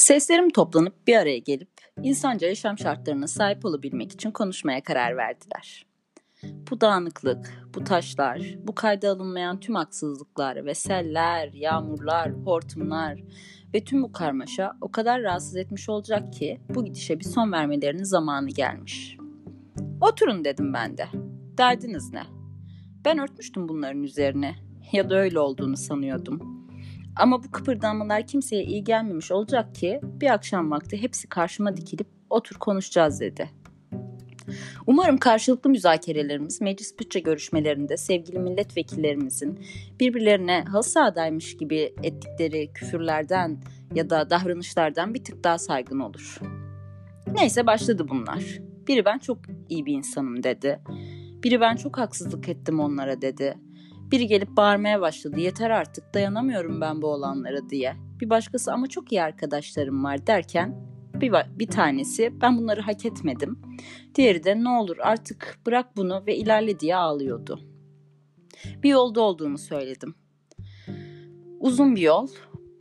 Seslerim toplanıp bir araya gelip insanca yaşam şartlarına sahip olabilmek için konuşmaya karar verdiler. Bu dağınıklık, bu taşlar, bu kayda alınmayan tüm haksızlıklar ve seller, yağmurlar, hortumlar ve tüm bu karmaşa o kadar rahatsız etmiş olacak ki bu gidişe bir son vermelerinin zamanı gelmiş. Oturun dedim ben de. Derdiniz ne? Ben örtmüştüm bunların üzerine ya da öyle olduğunu sanıyordum. Ama bu kıpırdanmalar kimseye iyi gelmemiş olacak ki bir akşam vakti hepsi karşıma dikilip otur konuşacağız dedi. Umarım karşılıklı müzakerelerimiz meclis bütçe görüşmelerinde sevgili milletvekillerimizin birbirlerine halı sahadaymış gibi ettikleri küfürlerden ya da davranışlardan bir tık daha saygın olur. Neyse başladı bunlar. Biri ben çok iyi bir insanım dedi. Biri ben çok haksızlık ettim onlara dedi. Biri gelip bağırmaya başladı. Yeter artık dayanamıyorum ben bu olanlara diye. Bir başkası ama çok iyi arkadaşlarım var derken bir, bir tanesi ben bunları hak etmedim. Diğeri de ne olur artık bırak bunu ve ilerle diye ağlıyordu. Bir yolda olduğunu söyledim. Uzun bir yol,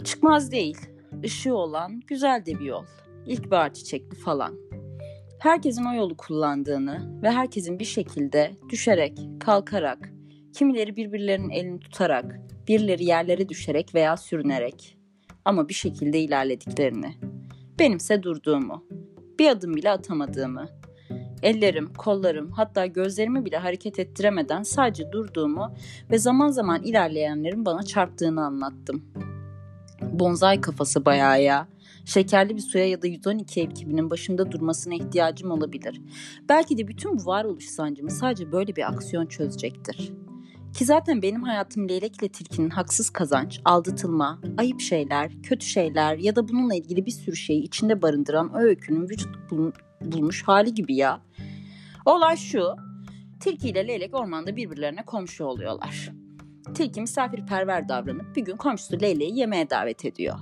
çıkmaz değil, ışığı olan güzel de bir yol. İlkbahar çiçekli falan. Herkesin o yolu kullandığını ve herkesin bir şekilde düşerek, kalkarak, Kimileri birbirlerinin elini tutarak, birileri yerlere düşerek veya sürünerek ama bir şekilde ilerlediklerini. Benimse durduğumu, bir adım bile atamadığımı, ellerim, kollarım hatta gözlerimi bile hareket ettiremeden sadece durduğumu ve zaman zaman ilerleyenlerin bana çarptığını anlattım. Bonzai kafası bayağı ya. Şekerli bir suya ya da 112 ekibinin başında durmasına ihtiyacım olabilir. Belki de bütün bu varoluş sancımı sadece böyle bir aksiyon çözecektir. Ki zaten benim hayatım Leylek ile Tilki'nin haksız kazanç, aldatılma, ayıp şeyler, kötü şeyler ya da bununla ilgili bir sürü şeyi içinde barındıran o öykünün vücut bulmuş hali gibi ya. Olay şu, Tilki ile Leylek ormanda birbirlerine komşu oluyorlar. Tilki misafirperver davranıp bir gün komşusu Leyleği yemeğe davet ediyor.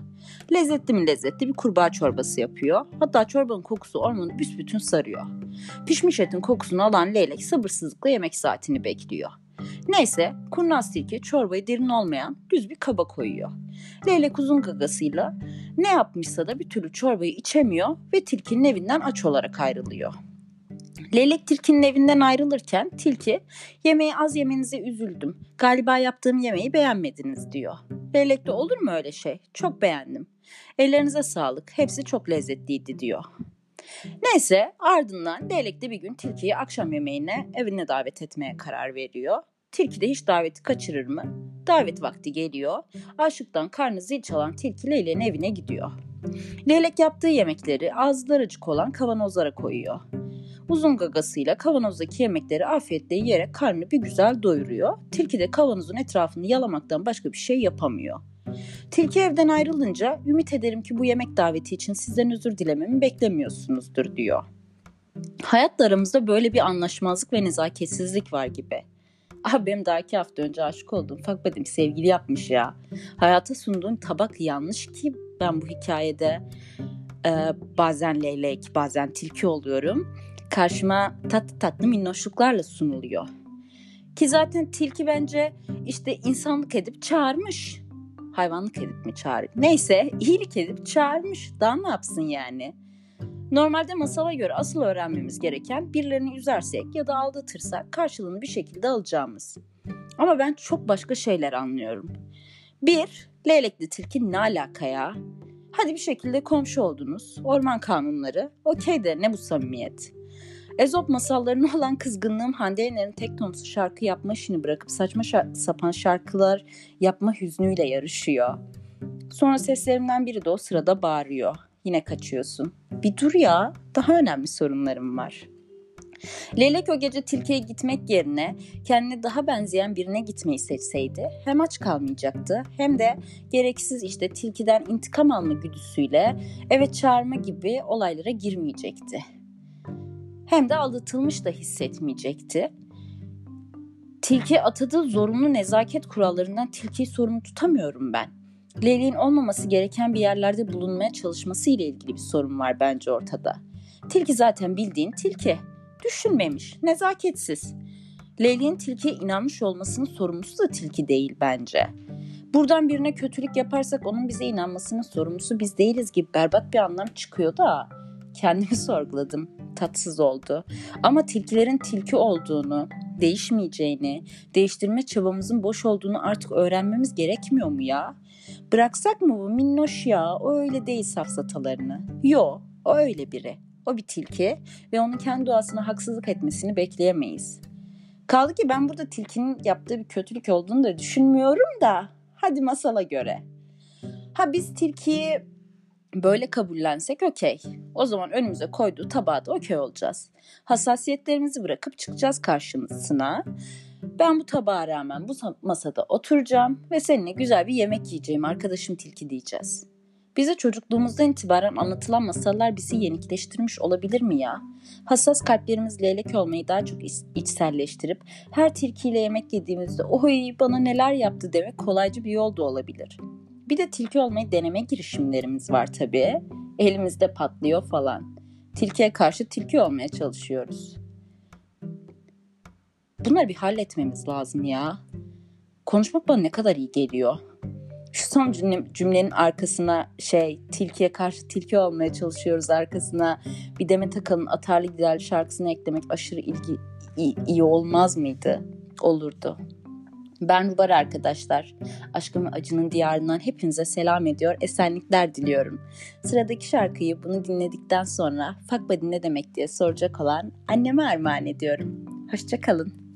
Lezzetli mi lezzetli bir kurbağa çorbası yapıyor. Hatta çorbanın kokusu ormanı büsbütün sarıyor. Pişmiş etin kokusunu alan leylek sabırsızlıkla yemek saatini bekliyor. Neyse kurnaz tilki çorbayı derin olmayan düz bir kaba koyuyor. Leylek uzun gagasıyla ne yapmışsa da bir türlü çorbayı içemiyor ve tilkinin evinden aç olarak ayrılıyor. Leylek tilkinin evinden ayrılırken tilki yemeği az yemenize üzüldüm. Galiba yaptığım yemeği beğenmediniz diyor. Leylek de olur mu öyle şey? Çok beğendim. Ellerinize sağlık. Hepsi çok lezzetliydi diyor. Neyse ardından Leylek de bir gün tilkiyi akşam yemeğine evine davet etmeye karar veriyor. Tilki de hiç daveti kaçırır mı? Davet vakti geliyor. Aşıktan karnı zil çalan tilki Leylek'in evine gidiyor. Leylek yaptığı yemekleri ağızları acık olan kavanozlara koyuyor. Uzun gagasıyla kavanozdaki yemekleri afiyetle yiyerek karnını bir güzel doyuruyor. Tilki de kavanozun etrafını yalamaktan başka bir şey yapamıyor. Tilki evden ayrılınca ümit ederim ki bu yemek daveti için sizden özür dilememi beklemiyorsunuzdur diyor. Hayatta aramızda böyle bir anlaşmazlık ve nezaketsizlik var gibi. Abi benim daha iki hafta önce aşık oldum. Fakbedim sevgili yapmış ya. Hayata sunduğun tabak yanlış ki ben bu hikayede e, bazen leylek bazen tilki oluyorum. Karşıma tatlı tatlı minnoşluklarla sunuluyor. Ki zaten tilki bence işte insanlık edip çağırmış. Hayvanlık edip mi çağırıyor? Neyse iyilik edip çağırmış. Daha ne yapsın yani? Normalde masala göre asıl öğrenmemiz gereken birilerini üzersek ya da aldatırsak karşılığını bir şekilde alacağımız. Ama ben çok başka şeyler anlıyorum. Bir, leylekli tilki ne alaka ya? Hadi bir şekilde komşu oldunuz. Orman kanunları. Okey de ne bu samimiyet? Ezop masallarına olan kızgınlığım Hande Yener'in tek tonsu şarkı yapma işini bırakıp saçma şar- sapan şarkılar yapma hüznüyle yarışıyor. Sonra seslerimden biri de o sırada bağırıyor. Yine kaçıyorsun. Bir dur ya. Daha önemli sorunlarım var. Leylek o gece tilkiye gitmek yerine kendine daha benzeyen birine gitmeyi seçseydi hem aç kalmayacaktı hem de gereksiz işte tilkiden intikam alma güdüsüyle eve çağırma gibi olaylara girmeyecekti. Hem de aldatılmış da hissetmeyecekti. Tilki atadığı zorunlu nezaket kurallarından tilkiyi sorumlu tutamıyorum ben. Leyleğin olmaması gereken bir yerlerde bulunmaya çalışması ile ilgili bir sorun var bence ortada. Tilki zaten bildiğin tilki. Düşünmemiş, nezaketsiz. Leyleğin tilkiye inanmış olmasının sorumlusu da tilki değil bence. Buradan birine kötülük yaparsak onun bize inanmasının sorumlusu biz değiliz gibi berbat bir anlam çıkıyor da kendimi sorguladım. Tatsız oldu. Ama tilkilerin tilki olduğunu, değişmeyeceğini, değiştirme çabamızın boş olduğunu artık öğrenmemiz gerekmiyor mu ya? Bıraksak mı bu minnoş ya? O öyle değil safsatalarını. Yo, o öyle biri. O bir tilki ve onun kendi doğasına haksızlık etmesini bekleyemeyiz. Kaldı ki ben burada tilkinin yaptığı bir kötülük olduğunu da düşünmüyorum da hadi masala göre. Ha biz tilkiyi böyle kabullensek okey. O zaman önümüze koyduğu tabağa da okey olacağız. Hassasiyetlerimizi bırakıp çıkacağız karşısına. Ben bu tabağa rağmen bu masada oturacağım ve seninle güzel bir yemek yiyeceğim arkadaşım tilki diyeceğiz. Bize çocukluğumuzdan itibaren anlatılan masallar bizi yenikleştirmiş olabilir mi ya? Hassas kalplerimiz leylek olmayı daha çok içselleştirip her tilkiyle yemek yediğimizde oy bana neler yaptı demek kolaycı bir yol da olabilir. Bir de tilki olmayı deneme girişimlerimiz var tabii. Elimizde patlıyor falan. Tilkiye karşı tilki olmaya çalışıyoruz. Bunları bir halletmemiz lazım ya. Konuşmak bana ne kadar iyi geliyor. Şu son cümle, cümlenin arkasına şey tilkiye karşı tilki olmaya çalışıyoruz arkasına bir Demet Akalın Atarlı Giderli şarkısını eklemek aşırı ilgi iyi, iyi olmaz mıydı? Olurdu. Ben Rubar arkadaşlar. Aşkın ve acının diyarından hepinize selam ediyor, esenlikler diliyorum. Sıradaki şarkıyı bunu dinledikten sonra Fakbadi ne demek diye soracak olan anneme armağan ediyorum. Hoşçakalın.